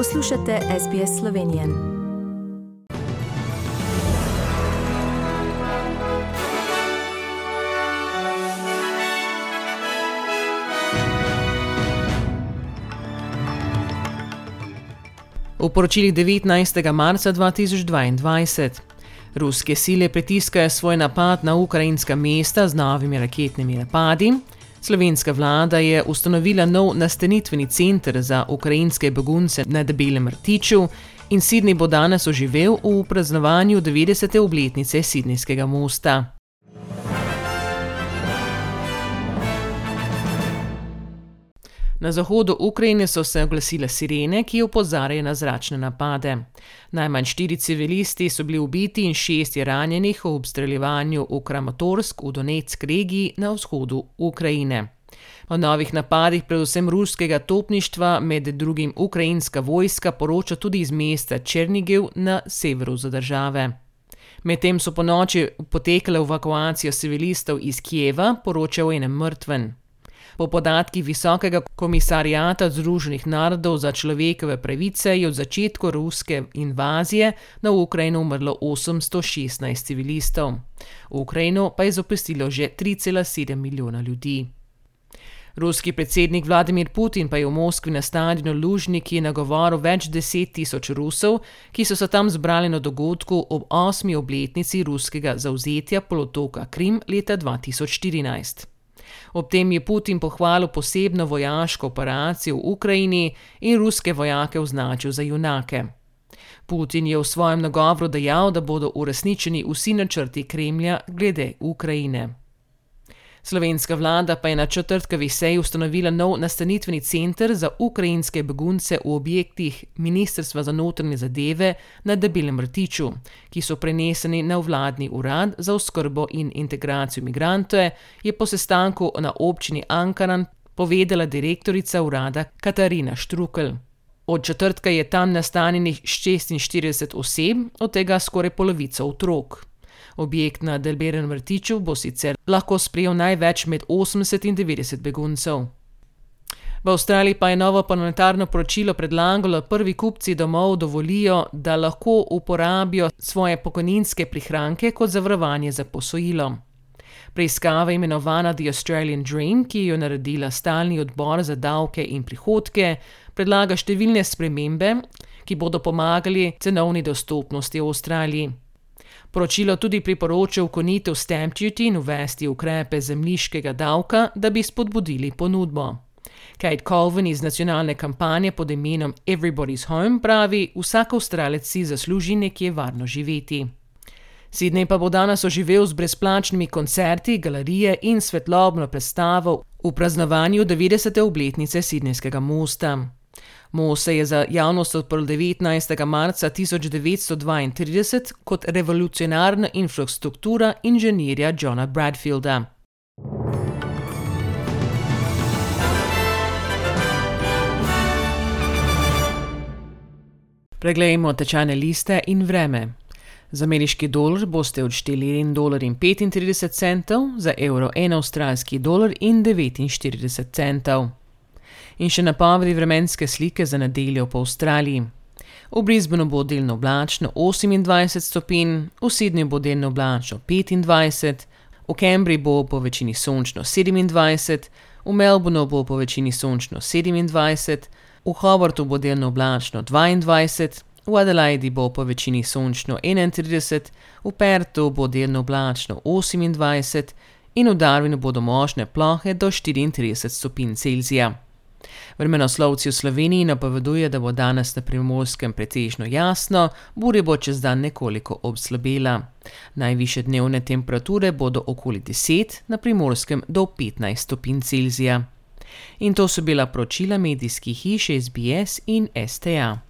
Poslušate SBS Slovenijo. V poročilih 19. marca 2022. Ruske sile pritiskajo svoj napad na ukrajinska mesta z novimi raketnimi napadi. Slovenska vlada je ustanovila nov nastanitveni center za ukrajinske begunce na Debelem Rtiču in Sidney bo danes oživel v praznovanju 90. obletnice Sidnejskega mosta. Na zahodu Ukrajine so se oglasile sirene, ki opozarjajo na zračne napade. Najmanj štiri civilisti so bili ubiti in šest je ranjenih v obstreljevanju v Kramatorsk v Donetsk regiji na vzhodu Ukrajine. O novih napadih, predvsem ruskega topništva, med drugim ukrajinska vojska poroča tudi iz mesta Černigev na severu države. Medtem so po noči potekale evakuacije civilistov iz Kijeva, poročajo o enem mrtvem. Po podatkih Visokega komisarijata Združenih narodov za človekove pravice je od začetka ruske invazije na Ukrajino umrlo 816 civilistov. Ukrajino pa je zapustilo že 3,7 milijona ljudi. Ruski predsednik Vladimir Putin pa je v Moskvi na stadionu Lužniki nagovoril več deset tisoč Rusov, ki so se tam zbrali na dogodku ob osmi obletnici ruskega zauzetja polotoka Krim leta 2014. Ob tem je Putin pohvalil posebno vojaško operacijo v Ukrajini in ruske vojake označil za junake. Putin je v svojem nagovoru dejal, da bodo uresničeni vsi načrti Kremlja glede Ukrajine. Slovenska vlada pa je na četrtkovi seji ustanovila nov nastanitveni center za ukrajinske begunce v objektih Ministrstva za notranje zadeve na Debelem Rtiču, ki so preneseni na vladni urad za oskrbo in integracijo imigrantov, je po sestanku na občini Ankaran povedala direktorica urada Katarina Štrukel. Od četrtka je tam nastanjenih 46 oseb, od tega skoraj polovica otrok. Objekt na Delberen vrtiču bo sicer lahko sprejel največ med 80 in 90 beguncev. V Avstraliji pa je novo parlamentarno poročilo predlagalo, da prvi kupci domov dovolijo, da lahko uporabijo svoje pokojninske prihranke kot zavarovanje za posojilo. Preiskava imenovana The Australian Dream, ki jo je naredila stalni odbor za davke in prihodke, predlaga številne spremembe, ki bodo pomagali cenovni dostopnosti v Avstraliji. Poročilo tudi priporoča ukonitev stamp duty in uvesti ukrepe zemljiškega davka, da bi spodbudili ponudbo. Kate Colvin iz nacionalne kampanje pod imenom Everybody's Home pravi: Vsak avstralec si zasluži nekje varno živeti. Sidney pa bo danes oživel z brezplačnimi koncerti, galerije in svetlobno predstavo v praznovanju 90. obletnice Sidnejskega mosta. Mo se je za javnost odprl 19. marca 1932 kot revolucionarna infrastruktura inženirja Johna Bradfielda. Preglejmo tečajne liste in vreme. Za ameriški dolar boste odšteli 1,35 dolarja, za evro 1 avstralski dolar in 49 centov in še napovedi vremenske slike za nedeljo po Avstraliji. V Brisbaneu bo delno oblačno 28 stopinj, v Sydneyju bo delno oblačno 25, v Cambridgeu bo po večini sončno 27, v Melbourneu bo po večini sončno 27, v Hobartu bo delno oblačno 22, v Adelaidi bo po večini sončno 31, v Pertu bo delno oblačno 28 in v Darwinu bodo možne plohe do 34 stopinj Celzija. Vremenoslovci v Sloveniji napoveduje, da bo danes na primorskem pretežno jasno, burja bo čez dan nekoliko obslabela. Najviše dnevne temperature bodo okoli 10, na primorskem do 15 stopinj Celzija. In to so bila poročila medijskih hiš SBS in STA.